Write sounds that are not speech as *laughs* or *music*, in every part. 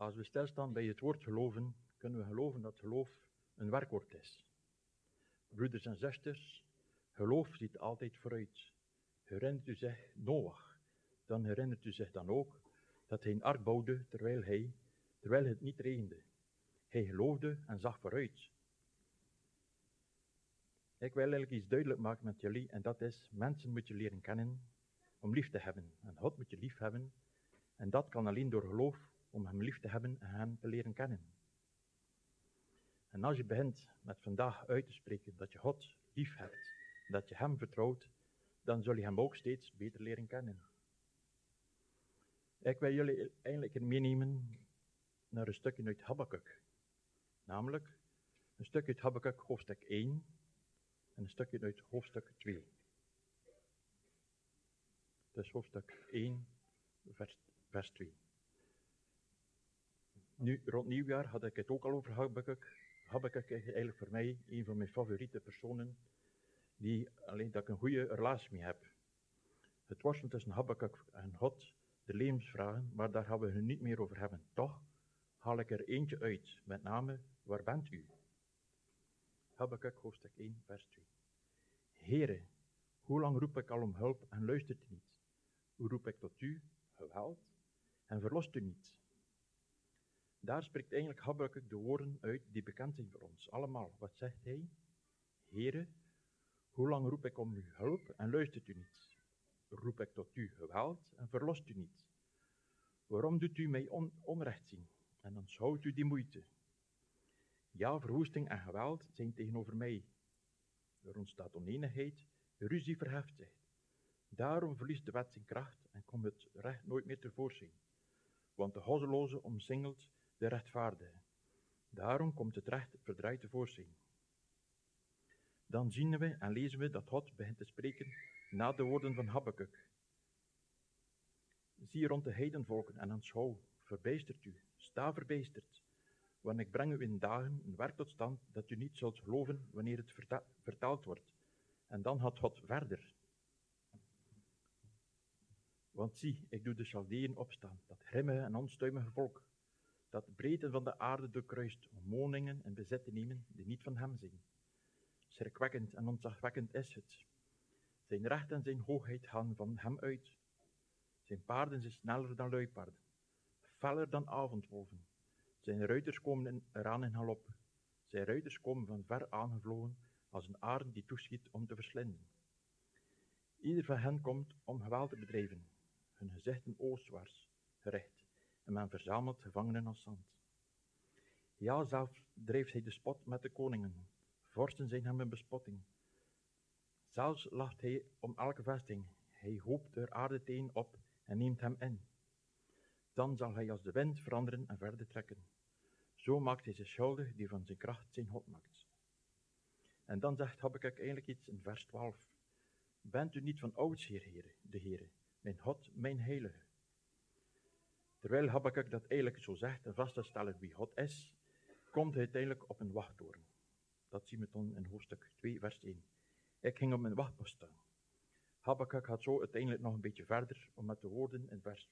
Als we stilstaan bij het woord geloven, kunnen we geloven dat geloof een werkwoord is. Broeders en zusters, geloof ziet altijd vooruit. Herinnert u zich Noach, dan herinnert u zich dan ook dat hij een ark bouwde terwijl hij, terwijl het niet regende. Hij geloofde en zag vooruit. Ik wil eigenlijk iets duidelijk maken met jullie, en dat is, mensen moet je leren kennen om lief te hebben. En God moet je lief hebben, en dat kan alleen door geloof om hem lief te hebben en hem te leren kennen. En als je begint met vandaag uit te spreken dat je God lief hebt, dat je hem vertrouwt, dan zul je hem ook steeds beter leren kennen. Ik wil jullie eigenlijk meenemen naar een stukje uit Habakkuk. Namelijk een stukje uit Habakkuk hoofdstuk 1 en een stukje uit hoofdstuk 2. Dus hoofdstuk 1, vers, vers 2. Nu, rond nieuwjaar had ik het ook al over Habakkuk. Habakkuk is eigenlijk voor mij een van mijn favoriete personen, die alleen dat ik een goede relatie mee heb. Het worstelen tussen Habakkuk en God, de levensvragen, maar daar gaan we het niet meer over hebben. Toch haal ik er eentje uit, met name, waar bent u? Habakkuk hoofdstuk 1, vers 2. Heere, hoe lang roep ik al om hulp en luistert u niet? Hoe roep ik tot u, geweld, en verlost u niet? Daar spreekt eigenlijk Habakkuk de woorden uit die bekend zijn voor ons allemaal. Wat zegt hij? Heere, hoe lang roep ik om uw hulp en luistert u niet? Roep ik tot u geweld en verlost u niet? Waarom doet u mij onrecht zien en onthoudt u die moeite? Ja, verwoesting en geweld zijn tegenover mij. Er ontstaat oneenigheid, ruzie verheft zich. Daarom verliest de wet zijn kracht en komt het recht nooit meer tevoorschijn. Want de goddeloze omsingelt de rechtvaardige. Daarom komt het recht verdraaid tevoorschijn. Dan zien we en lezen we dat God begint te spreken na de woorden van Habakkuk. Zie rond de heidenvolken en aanschouw, verbijstert u, sta verbijsterd, want ik breng u in dagen een werk tot stand dat u niet zult geloven wanneer het vertaald wordt. En dan had God verder. Want zie, ik doe de Chaldeeën opstaan, dat grimmige en onstuimige volk, dat de breedte van de aarde doorkruist om woningen en bezit te nemen die niet van hem zijn. Schrikwekkend en ontzagwekkend is het. Zijn recht en zijn hoogheid gaan van hem uit. Zijn paarden zijn sneller dan luipaarden, feller dan avondwolven. Zijn ruiters komen eraan in galop. Zijn ruiters komen van ver aangevlogen als een arend die toeschiet om te verslinden. Ieder van hen komt om geweld te bedrijven, hun gezichten oostwaarts gericht en men verzamelt gevangenen als zand. Ja, zelf drijft hij de spot met de koningen. Vorsten zijn hem een bespotting. Zelfs lacht hij om elke vesting. Hij hoopt er aardeteen op en neemt hem in. Dan zal hij als de wind veranderen en verder trekken. Zo maakt hij zich schuldig die van zijn kracht zijn God maakt. En dan zegt Habakkuk eigenlijk iets in vers 12. Bent u niet van ouds, Heer, de Heere, mijn God, mijn heilige? Terwijl Habakkuk dat eigenlijk zo zegt en vast te stellen wie God is, komt hij uiteindelijk op een wachttoren. Dat zien we dan in hoofdstuk 2, vers 1. Ik ging op mijn wachtpost staan. Habakkuk gaat zo uiteindelijk nog een beetje verder om met de woorden in vers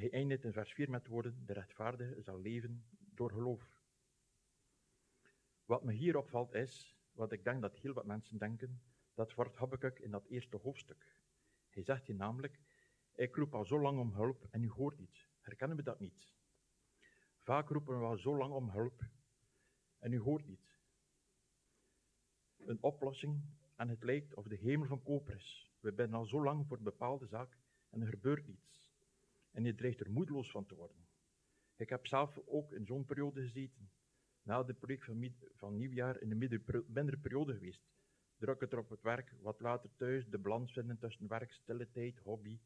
hij eindigt in vers 4 met de woorden, de rechtvaardige zal leven door geloof. Wat me hier opvalt is, wat ik denk dat heel wat mensen denken, dat wordt Habakkuk in dat eerste hoofdstuk. Hij zegt hier namelijk, ik roep al zo lang om hulp en u hoort niet. Herkennen we dat niet? Vaak roepen we al zo lang om hulp en u hoort niet. Een oplossing en het lijkt of de hemel van koper is. We zijn al zo lang voor een bepaalde zaak en er gebeurt niets. En je dreigt er moedeloos van te worden. Ik heb zelf ook in zo'n periode gezeten. Na de preek van, van nieuwjaar in de mindere periode geweest. Drukker op het werk, wat later thuis, de balans vinden tussen werk, stille tijd, hobby,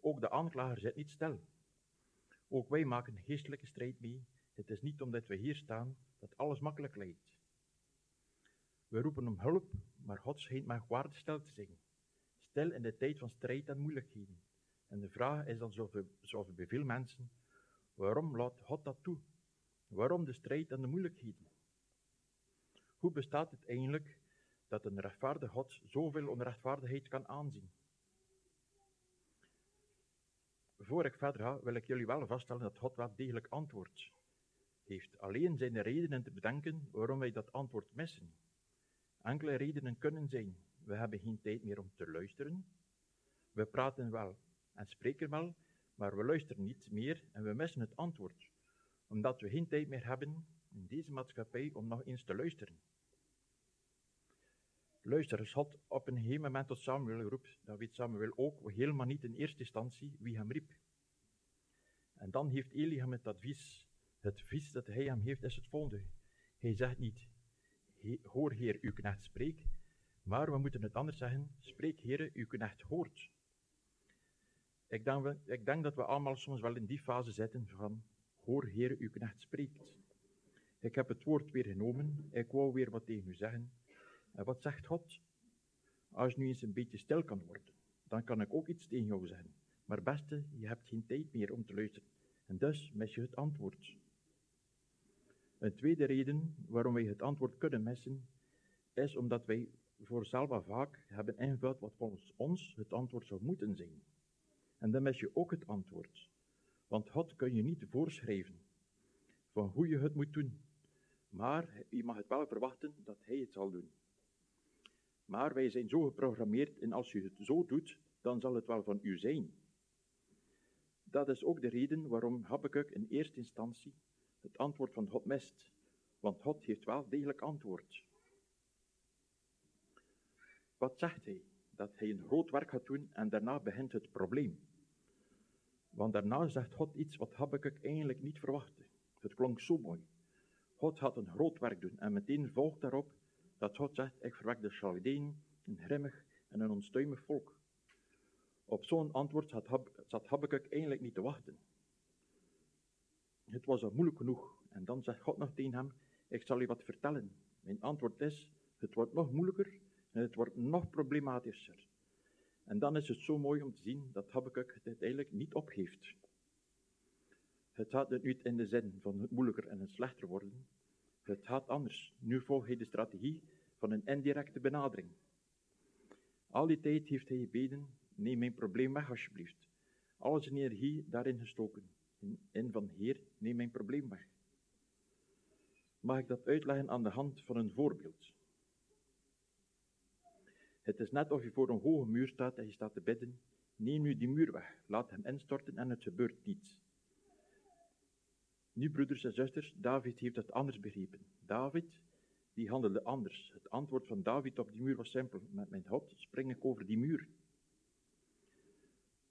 ook de aanklager zit niet stil. Ook wij maken geestelijke strijd mee. Het is niet omdat we hier staan dat alles makkelijk lijkt. We roepen om hulp, maar God schijnt maar waarde stil te zijn. Stil in de tijd van strijd en moeilijkheden. En de vraag is dan, zoals bij veel mensen, waarom laat God dat toe? Waarom de strijd en de moeilijkheden? Hoe bestaat het eigenlijk dat een rechtvaardige God zoveel onrechtvaardigheid kan aanzien? Voor ik verder ga, wil ik jullie wel vaststellen dat God wel degelijk antwoordt. Heeft alleen zijn redenen te bedenken waarom wij dat antwoord missen. Enkele redenen kunnen zijn: we hebben geen tijd meer om te luisteren. We praten wel en spreken wel, maar we luisteren niet meer en we missen het antwoord, omdat we geen tijd meer hebben in deze maatschappij om nog eens te luisteren. Luister, als God op een gegeven moment tot Samuel roept, dan weet Samuel ook helemaal niet in eerste instantie wie hem riep. En dan heeft Eli hem het advies, het advies dat hij hem heeft is het volgende. Hij zegt niet, hoor heer, uw knecht spreek, maar we moeten het anders zeggen, spreek heer, uw knecht hoort. Ik denk, ik denk dat we allemaal soms wel in die fase zitten van, hoor heer, uw knecht spreekt. Ik heb het woord weer genomen, ik wou weer wat tegen u zeggen, en wat zegt God? Als je nu eens een beetje stil kan worden, dan kan ik ook iets tegen jou zeggen. Maar beste, je hebt geen tijd meer om te luisteren. En dus mis je het antwoord. Een tweede reden waarom wij het antwoord kunnen missen, is omdat wij voor zelf vaak hebben ingevuld wat volgens ons het antwoord zou moeten zijn. En dan mis je ook het antwoord. Want God kun je niet voorschrijven van hoe je het moet doen. Maar je mag het wel verwachten dat Hij het zal doen. Maar wij zijn zo geprogrammeerd en als u het zo doet, dan zal het wel van u zijn. Dat is ook de reden waarom Habakkuk in eerste instantie het antwoord van God mist. Want God heeft wel degelijk antwoord. Wat zegt hij? Dat hij een groot werk gaat doen en daarna begint het probleem. Want daarna zegt God iets wat Habakkuk eigenlijk niet verwachtte. Het klonk zo mooi. God gaat een groot werk doen en meteen volgt daarop dat God zegt, ik verwek de Chaldeën, een grimmig en een onstuimig volk. Op zo'n antwoord zat, Hab zat Habakkuk eigenlijk niet te wachten. Het was al moeilijk genoeg. En dan zegt God nog tegen hem, ik zal je wat vertellen. Mijn antwoord is, het wordt nog moeilijker en het wordt nog problematischer. En dan is het zo mooi om te zien dat Habakkuk het uiteindelijk niet opgeeft. Het gaat het niet in de zin van het moeilijker en het slechter worden, het gaat anders. Nu volgt hij de strategie van een indirecte benadering. Al die tijd heeft hij gebeden, neem mijn probleem weg alsjeblieft. Al zijn energie daarin gestoken. En van Heer, neem mijn probleem weg. Mag ik dat uitleggen aan de hand van een voorbeeld? Het is net of je voor een hoge muur staat en je staat te bidden. Neem nu die muur weg, laat hem instorten en het gebeurt niets. Nu, broeders en zusters, David heeft het anders begrepen. David, die handelde anders. Het antwoord van David op die muur was simpel. Met mijn God spring ik over die muur.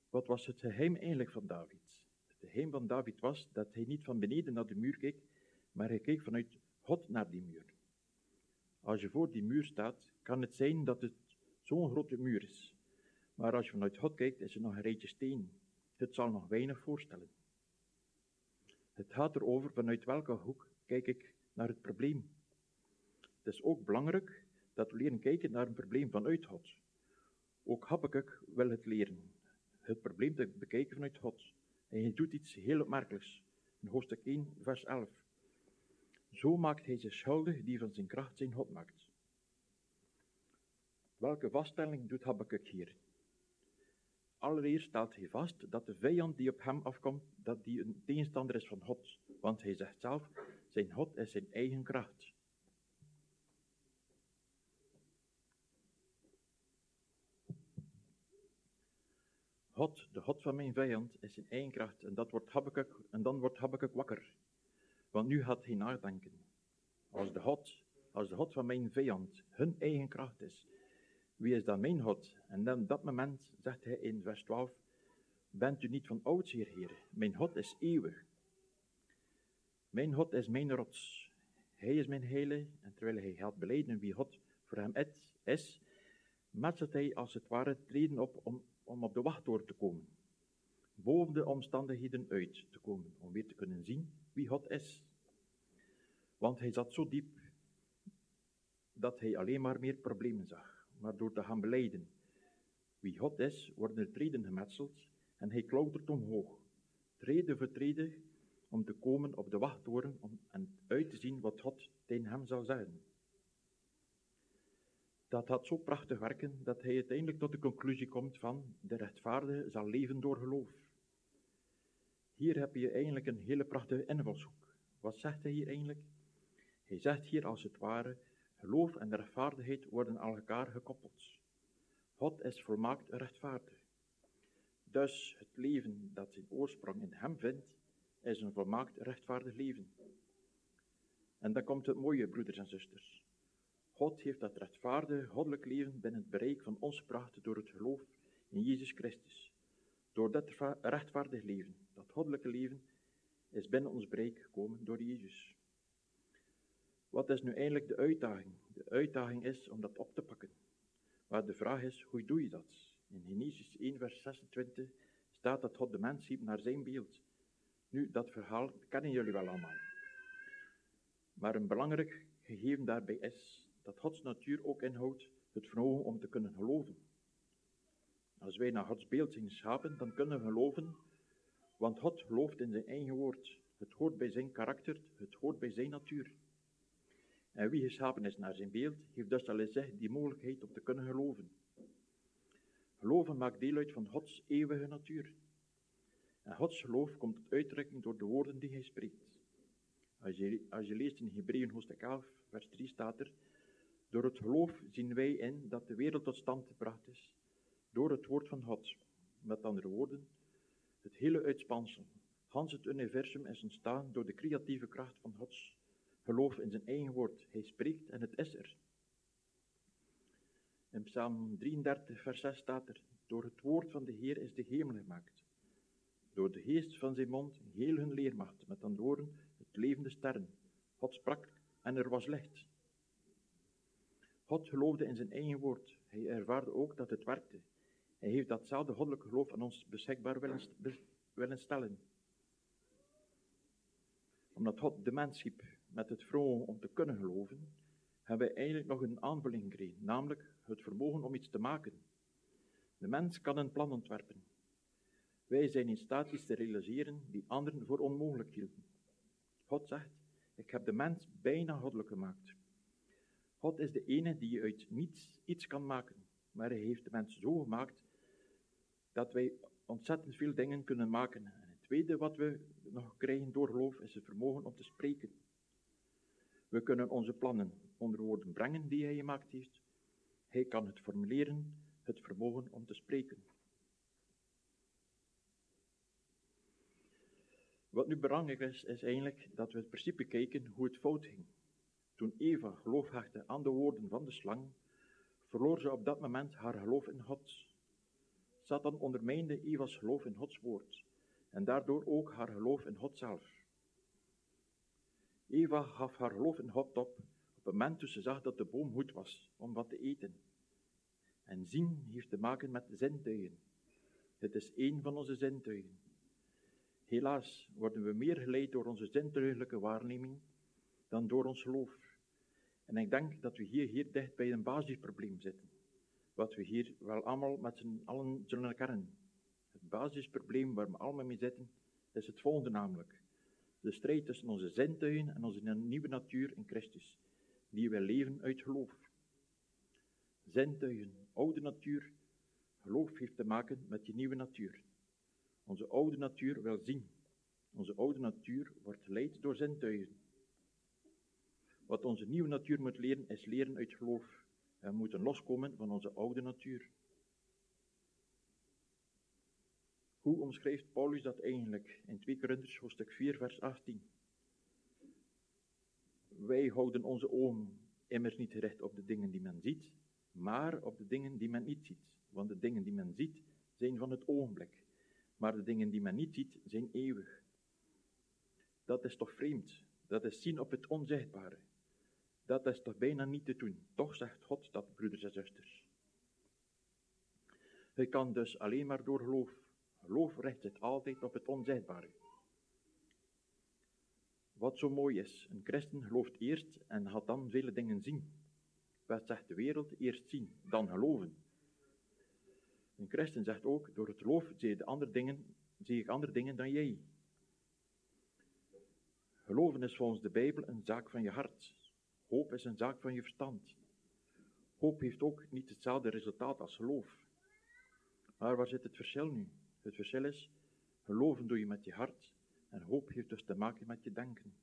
Wat was het geheim eigenlijk van David? Het geheim van David was dat hij niet van beneden naar de muur keek, maar hij keek vanuit God naar die muur. Als je voor die muur staat, kan het zijn dat het zo'n grote muur is. Maar als je vanuit God kijkt, is er nog een rijtje steen. Het zal nog weinig voorstellen. Het gaat erover vanuit welke hoek kijk ik naar het probleem. Het is ook belangrijk dat we leren kijken naar een probleem vanuit God. Ook Habakkuk wil het leren, het probleem te bekijken vanuit God. En hij doet iets heel opmerkelijks. In hoofdstuk 1, vers 11. Zo maakt hij zich schuldig die van zijn kracht zijn God maakt. Welke vaststelling doet Habakkuk hier? Allereerst stelt hij vast dat de vijand die op hem afkomt, dat die een tegenstander is van God. Want hij zegt zelf, zijn God is zijn eigen kracht. God, de God van mijn vijand, is zijn eigen kracht. En, dat wordt Habakkuk, en dan wordt Habakkuk wakker. Want nu gaat hij nadenken. Als de God, als de God van mijn vijand hun eigen kracht is, wie is dan mijn God? En dan dat moment zegt hij in vers 12, bent u niet van oudsher, Heer? Mijn God is eeuwig. Mijn God is mijn rots. Hij is mijn heile, en terwijl hij gaat beleiden wie God voor hem is, metselt hij als het ware treden op om, om op de wachttoren te komen. Boven de omstandigheden uit te komen, om weer te kunnen zien wie God is. Want hij zat zo diep dat hij alleen maar meer problemen zag maar door te gaan beleiden. Wie God is, worden er treden gemetseld en hij klautert omhoog, treden voor treden, om te komen op de wachttoren om, en uit te zien wat God tegen hem zal zeggen. Dat had zo prachtig werken dat hij uiteindelijk tot de conclusie komt van de rechtvaardige zal leven door geloof. Hier heb je eigenlijk een hele prachtige invalshoek. Wat zegt hij hier eigenlijk? Hij zegt hier als het ware, geloof en rechtvaardigheid worden aan elkaar gekoppeld. God is volmaakt rechtvaardig. Dus het leven dat zijn oorsprong in hem vindt, is een volmaakt rechtvaardig leven. En dan komt het mooie, broeders en zusters. God heeft dat rechtvaardige, goddelijk leven binnen het bereik van ons gebracht door het geloof in Jezus Christus. Door dat rechtvaardig leven, dat goddelijke leven, is binnen ons bereik gekomen door Jezus. Wat is nu eigenlijk de uitdaging? De uitdaging is om dat op te pakken. Maar de vraag is, hoe doe je dat? In Genesis 1, vers 26 staat dat God de mens schiep naar zijn beeld. Nu, dat verhaal kennen jullie wel allemaal. Maar een belangrijk gegeven daarbij is dat Gods natuur ook inhoudt het vermogen om te kunnen geloven. Als wij naar Gods beeld zijn geschapen, dan kunnen we geloven, want God gelooft in zijn eigen woord. Het hoort bij zijn karakter, het hoort bij zijn natuur. En wie geschapen is naar zijn beeld, heeft dus al eens die mogelijkheid om te kunnen geloven. Geloven maakt deel uit van Gods eeuwige natuur. En Gods geloof komt tot uitdrukking door de woorden die hij spreekt. Als je, als je leest in Hebreeën hoofdstuk 11, vers 3 staat er, door het geloof zien wij in dat de wereld tot stand gebracht is, door het woord van God. Met andere woorden, het hele uitspansel, Hans het universum is ontstaan door de creatieve kracht van Gods geloof in zijn eigen woord. Hij spreekt en het is er. In Psalm 33, vers 6 staat er, door het woord van de Heer is de hemel gemaakt. Door de geest van zijn mond heel hun leermacht, met andere woorden, het levende sterren. God sprak en er was licht. God geloofde in zijn eigen woord. Hij ervaarde ook dat het werkte. Hij heeft datzelfde goddelijke geloof aan ons beschikbaar willen, willen stellen. Omdat God de mens schiep met het vermogen om te kunnen geloven, hebben wij eigenlijk nog een aanvulling gekregen, namelijk het vermogen om iets te maken. De mens kan een plan ontwerpen. Wij zijn in staat iets te realiseren die anderen voor onmogelijk hielden. God zegt, ik heb de mens bijna goddelijk gemaakt. God is de ene die uit niets iets kan maken, maar hij heeft de mens zo gemaakt dat wij ontzettend veel dingen kunnen maken. En het tweede wat we nog krijgen door geloof is het vermogen om te spreken. We kunnen onze plannen onder woorden brengen die hij gemaakt heeft. Hij kan het formuleren, het vermogen om te spreken. Wat nu belangrijk is, is eigenlijk dat we het principe kijken hoe het fout ging. Toen Eva geloof hechtte aan de woorden van de slang, verloor ze op dat moment haar geloof in God. Satan ondermijnde Eva's geloof in Gods woord en daardoor ook haar geloof in God zelf. Eva gaf haar geloof in God op op het moment toen ze zag dat de boom goed was om wat te eten. En zien heeft te maken met zintuigen. Het is één van onze zintuigen. Helaas worden we meer geleid door onze zintuigelijke waarneming dan door ons geloof. En ik denk dat we hier, hier dicht bij een basisprobleem zitten. Wat we hier wel allemaal met z'n allen zullen herkennen. Het basisprobleem waar we allemaal mee zitten, is het volgende namelijk. De strijd tussen onze zintuigen en onze nieuwe natuur in Christus, die wij leven uit geloof. Zintuigen, oude natuur, geloof heeft te maken met die nieuwe natuur. Onze oude natuur wil zien. Onze oude natuur wordt geleid door zintuigen. Wat onze nieuwe natuur moet leren, is leren uit geloof. We moeten loskomen van onze oude natuur. Hoe omschrijft Paulus dat eigenlijk in 2 Korinther hoofdstuk 4 vers 18? Wij houden onze ogen immers niet gericht op de dingen die men ziet, maar op de dingen die men niet ziet. Want de dingen die men ziet zijn van het ogenblik, maar de dingen die men niet ziet zijn eeuwig. Dat is toch vreemd? Dat is zien op het onzichtbare. Dat is toch bijna niet te doen. Toch zegt God dat, broeders en zusters. Hij kan dus alleen maar door geloof. Geloof richt zich altijd op het onzichtbare. Wat zo mooi is, een christen gelooft eerst en gaat dan vele dingen zien. Wat zegt de wereld? Eerst zien, dan geloven. Een christen zegt ook, door het geloof zie, de andere dingen, zie ik andere dingen dan jij. Geloven is volgens de Bijbel een zaak van je hart. Hoop is een zaak van je verstand. Hoop heeft ook niet hetzelfde resultaat als geloof. Maar waar zit het verschil nu? Het verschil is, Geloven doe je met je hart en hoop heeft dus te maken met je denken.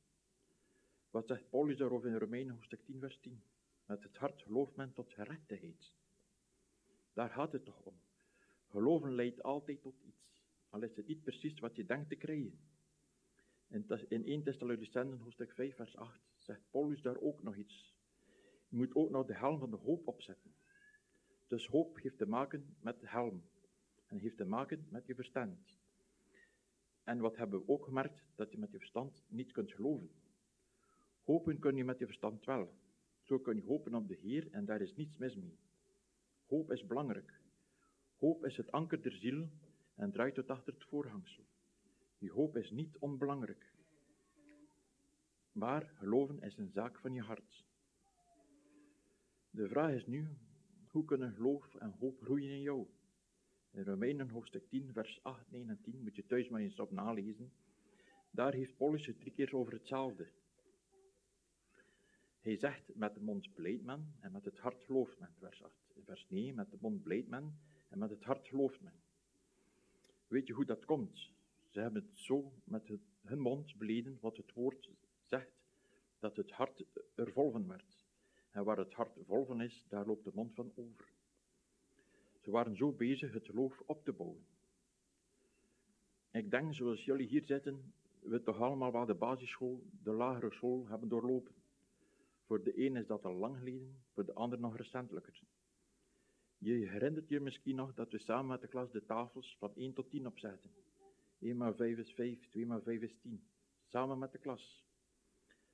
Wat zegt Paulus daarover in Romeinen hoofdstuk 10 vers 10? Met het hart gelooft men tot gerechtigheid. Daar gaat het toch om. Geloven leidt altijd tot iets, al is het niet precies wat je denkt te krijgen. In 1 Thessalonicenzen hoofdstuk 5 vers 8 zegt Paulus daar ook nog iets. Je moet ook nog de helm van de hoop opzetten. Dus hoop heeft te maken met de helm en heeft te maken met je verstand. En wat hebben we ook gemerkt? Dat je met je verstand niet kunt geloven. Hopen kun je met je verstand wel. Zo kun je hopen op de Heer en daar is niets mis mee. Hoop is belangrijk. Hoop is het anker der ziel en draait tot achter het voorhangsel. Je hoop is niet onbelangrijk. Maar geloven is een zaak van je hart. De vraag is nu, hoe kunnen geloof en hoop groeien in jou? In Romeinen hoofdstuk 10, vers 8, 9 en 10, moet je thuis maar eens op nalezen. Daar heeft Paulus het drie keer over hetzelfde. Hij zegt, met de mond blijdt men en met het hart gelooft men. Vers 8. Vers 9, met de mond blijdt men en met het hart gelooft men. Weet je hoe dat komt? Ze hebben het zo met hun mond beleden wat het woord zegt, dat het hart er vol van werd. En waar het hart vol van is, daar loopt de mond van over. Ze waren zo bezig het geloof op te bouwen. Ik denk, zoals jullie hier zitten, we toch allemaal wel de basisschool, de lagere school hebben doorlopen. Voor de een is dat al lang geleden, voor de ander nog recentelijker. Je herinnert je misschien nog dat we samen met de klas de tafels van 1 tot 10 opzetten. 1 maar 5 is 5, 2 maar 5 is 10. Samen met de klas.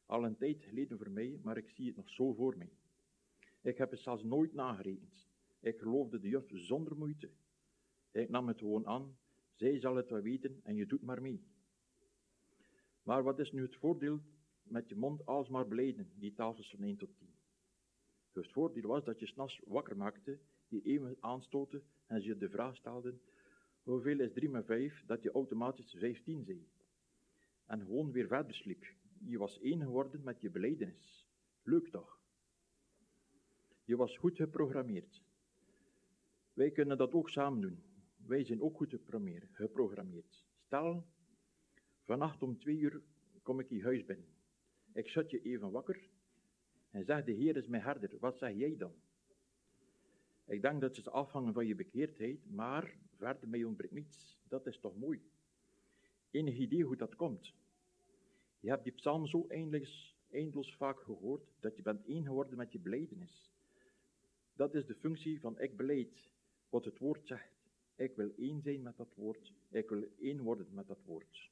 Al een tijd geleden voor mij, maar ik zie het nog zo voor mij. Ik heb het zelfs nooit nagerekend. Ik geloofde de juf zonder moeite. Ik nam het gewoon aan, zij zal het wel weten en je doet maar mee. Maar wat is nu het voordeel met je mond alsmaar blijden, die tafels van 1 tot 10? Het voordeel was dat je s'nachts wakker maakte, je even aanstoten en je de vraag stelden, hoeveel is 3 met 5, dat je automatisch 15 zei. En gewoon weer verder sliep. Je was één geworden met je beleidenis. Leuk toch? Je was goed geprogrammeerd. Wij kunnen dat ook samen doen. Wij zijn ook goed geprogrammeerd. Stel, vannacht om twee uur kom ik je huis binnen. Ik zet je even wakker en zeg, de Heer is mijn herder. Wat zeg jij dan? Ik denk dat het afhangen van je bekeerdheid, maar verder mij ontbreekt niets. Dat is toch mooi. Enig idee hoe dat komt? Je hebt die psalm zo eindeloos, eindeloos vaak gehoord, dat je bent één geworden met je beleidenis. Dat is de functie van ik beleid wat het woord zegt. Ik wil één zijn met dat woord. Ik wil één worden met dat woord.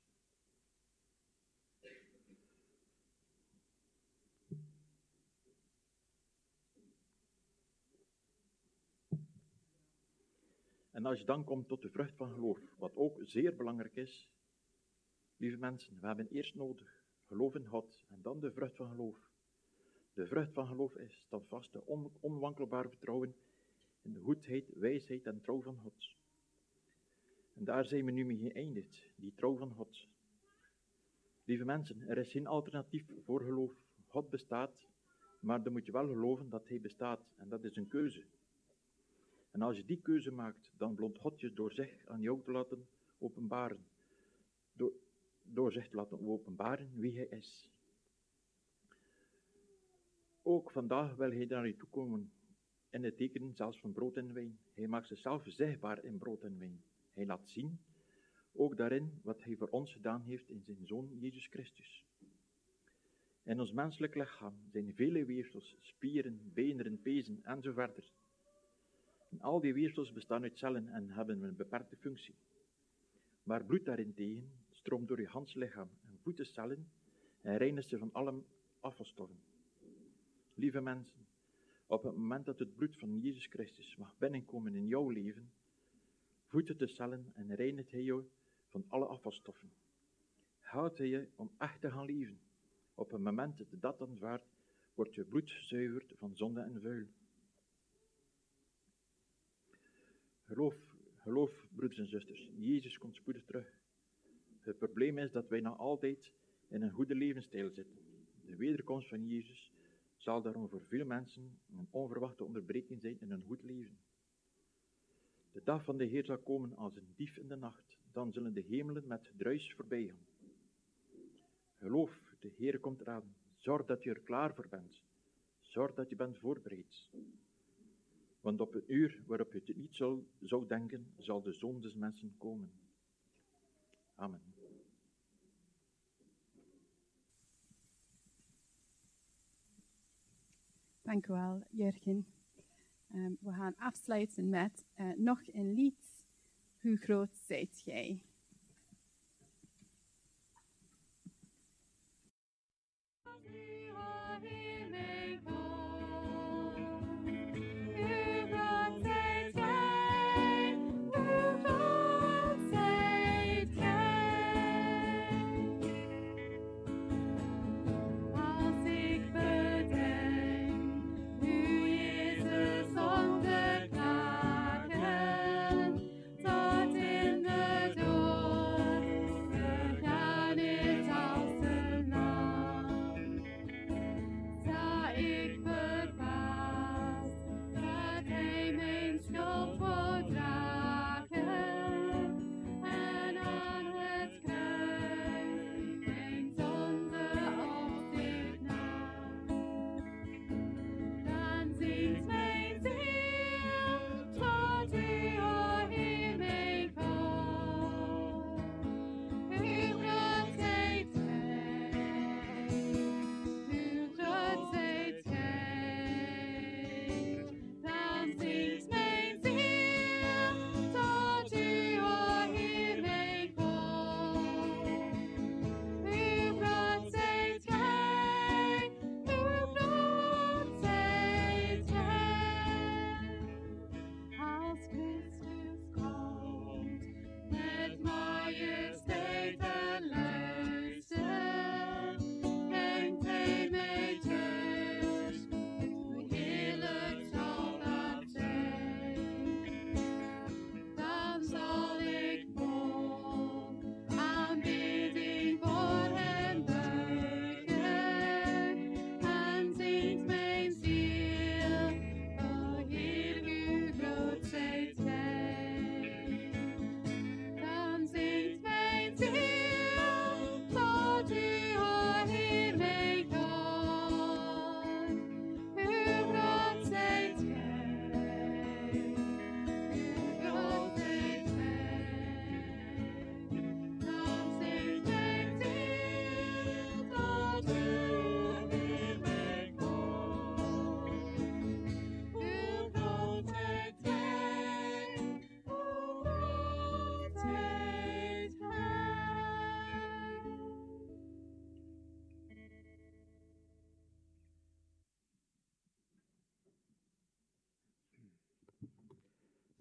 En als je dan komt tot de vrucht van geloof, wat ook zeer belangrijk is, lieve mensen, we hebben eerst nodig geloof in God en dan de vrucht van geloof. De vrucht van geloof is standvaste, on onwankelbaar vertrouwen in de goedheid, wijsheid en trouw van God. En daar zijn we nu mee geëindigd, die trouw van God. Lieve mensen, er is geen alternatief voor geloof. God bestaat, maar dan moet je wel geloven dat Hij bestaat. En dat is een keuze. En als je die keuze maakt, dan blond God je door zich aan jou te laten openbaren. Door, door zich te laten openbaren wie Hij is. Ook vandaag wil Hij naar je toe komen in het tekenen zelfs van brood en wijn. Hij maakt zichzelf zichtbaar in brood en wijn. Hij laat zien, ook daarin, wat hij voor ons gedaan heeft in zijn Zoon Jezus Christus. In ons menselijk lichaam zijn vele weefsels, spieren, benen, pezen en. En al die weefsels bestaan uit cellen en hebben een beperkte functie. Maar bloed daarentegen stroomt door je gans lichaam en voedt de cellen en reinigt ze van alle afvalstoffen. Lieve mensen, op het moment dat het bloed van Jezus Christus mag binnenkomen in jouw leven, voedt het de cellen en reinigt hij jou van alle afvalstoffen. Houdt hij je om echt te gaan leven. Op het moment dat dat aanvaardt, wordt je bloed gezuiverd van zonde en vuil. Geloof, geloof, broeders en zusters, Jezus komt spoedig terug. Het probleem is dat wij nog altijd in een goede levensstijl zitten. De wederkomst van Jezus zal daarom voor veel mensen een onverwachte onderbreking zijn in hun goed leven. De dag van de Heer zal komen als een dief in de nacht. dan zullen de hemelen met druis voorbij gaan. Geloof, de Heer komt eraan. Zorg dat je er klaar voor bent. Zorg dat je bent voorbereid. Want op het uur waarop je het niet zou, zou denken, zal de Zoon des mensen komen. Amen. Dank wel, Jurgen. Um, we gaan afsluiten met uh, nog een lied. Hoe groot zijt gij?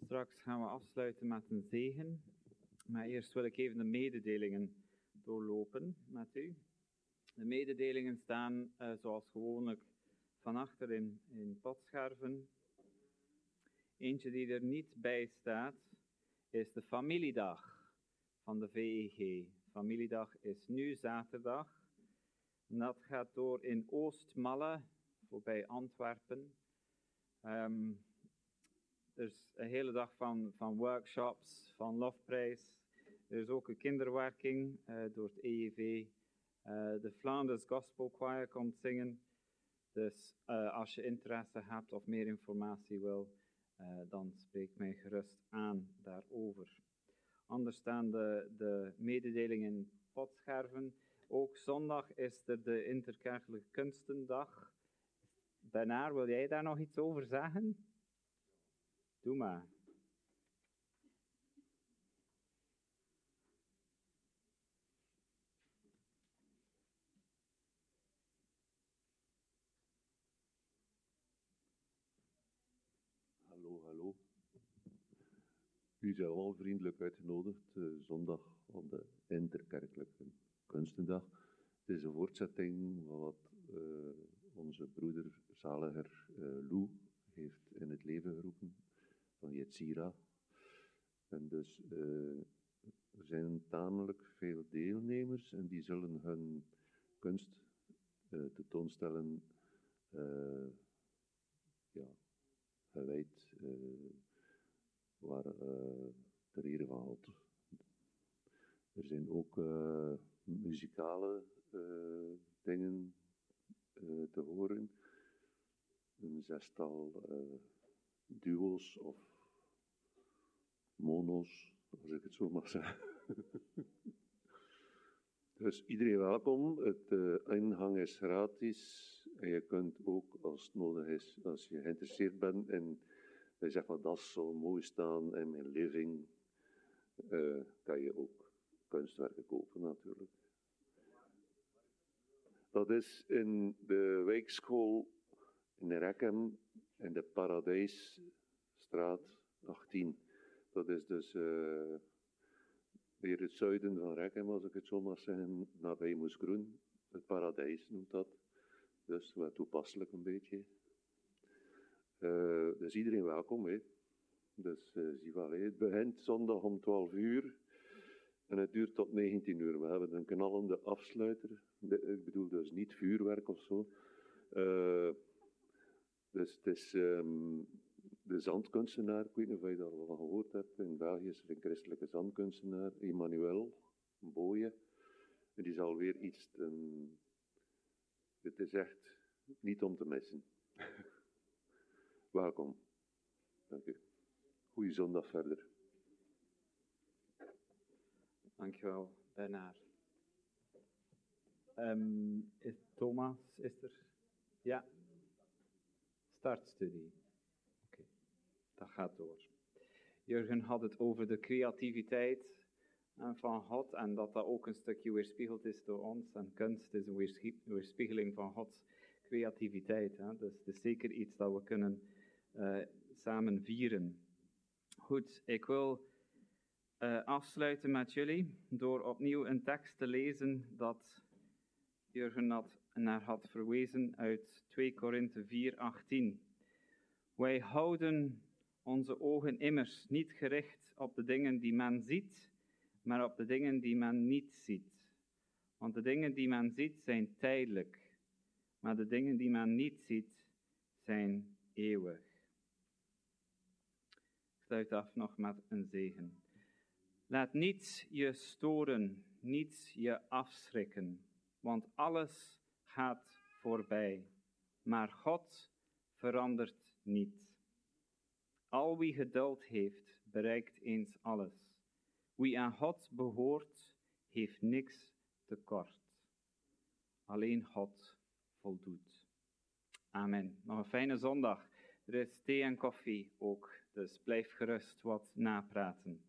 Straks gaan we afsluiten met een zegen. Maar eerst wil ik even de mededelingen doorlopen met u. De mededelingen staan uh, zoals gewoonlijk van achter in, in potscherven. Eentje die er niet bij staat is de familiedag van de VEG. Familiedag is nu zaterdag. En dat gaat door in Oostmalle, voorbij Antwerpen. Um, er is een hele dag van, van workshops, van lofprijs. Er is ook een kinderwerking uh, door het EEV. Eh, de Flanders Gospel Choir komt zingen. Dus uh, als je interesse hebt of meer informatie wil, dan spreek mij gerust aan daarover. Anders staan de, de mededelingen in potscherven. Ook zondag is er de Interkerkelijke Kunstendag. Bernard, wil jij daar nog iets over zeggen? Doe maar. Hallo, hallo. U zijn allemaal vriendelijk uitgenodigd uh, zondag op de interkerkelijke kunstendag. Het is een voortzetting van wat uh, onze broeder zaliger uh, Lou heeft in het leven geroepen Yetzira. En dus uh, er zijn tamelijk veel deelnemers en die zullen hun kunst uh, tentoonstellen uh, ja, gewijd waar ter ere van. Er zijn ook muzikale dingen te horen. Een zestal duo's of mono's, als ik het zo mag zeggen. *laughs* dus iedereen welkom. Het ingang is gratis. En je kunt ook, als het nodig is, als je geïnteresseerd bent in, je zegt van dat zo mooi staan in mijn living, uh, kan je ook kunstwerken kopen natuurlijk. Dat is in de wijkschool in Rekkem, in de Paradijsstraat 18. Dat is dus uh, weer het zuiden van Rekkem, als ik het zo mag zeggen, nabij Moesgroen. Het Paradijs noemt dat. Dus wat toepasselijk een beetje. Uh, dus iedereen welkom. Hè. Dus uh, zie het begint zondag om 12 uur en het duurt tot 19 uur. We hebben een knallende afsluiter. Ik bedoel dus niet vuurwerk of zo. Dus het is um, de zandkunstenaar, ik weet niet of je dat al gehoord hebt. In België is er een christelijke zandkunstenaar, Emmanuel Boye. En die zal weer iets ten, het is echt niet om te missen. *laughs* Welkom. Dank u. Goeie zondag verder. Dankjewel, Bernard. Um, is Thomas, is er? Ja. Startstudie. Dat gaat door. Jurgen had het over de creativiteit van God en dat dat ook een stukje weerspiegeld is door ons. En kunst is een weerspiegeling van Gods creativiteit. Hè? Dus het is zeker iets dat we kunnen uh, samen vieren. Goed, ik wil uh, afsluiten met jullie door opnieuw een tekst te lezen dat Jurgen had, naar had verwezen uit 2 Korinthe 4, 18. Wij houden onze ogen immers niet gericht op de dingen die men ziet, maar op de dingen die men niet ziet. Want de dingen die men ziet zijn tijdelijk, maar de dingen die men niet ziet zijn eeuwig. Ik sluit af nog met een zegen. Laat niets je storen, niets je afschrikken, want alles gaat voorbij, maar God verandert niet. Al wie geduld heeft, bereikt eens alles. Wie aan God behoort, heeft niks tekort. Alleen God voldoet. Amen. Nog een fijne zondag. Er is thee en koffie ook, dus blijf gerust wat napraten.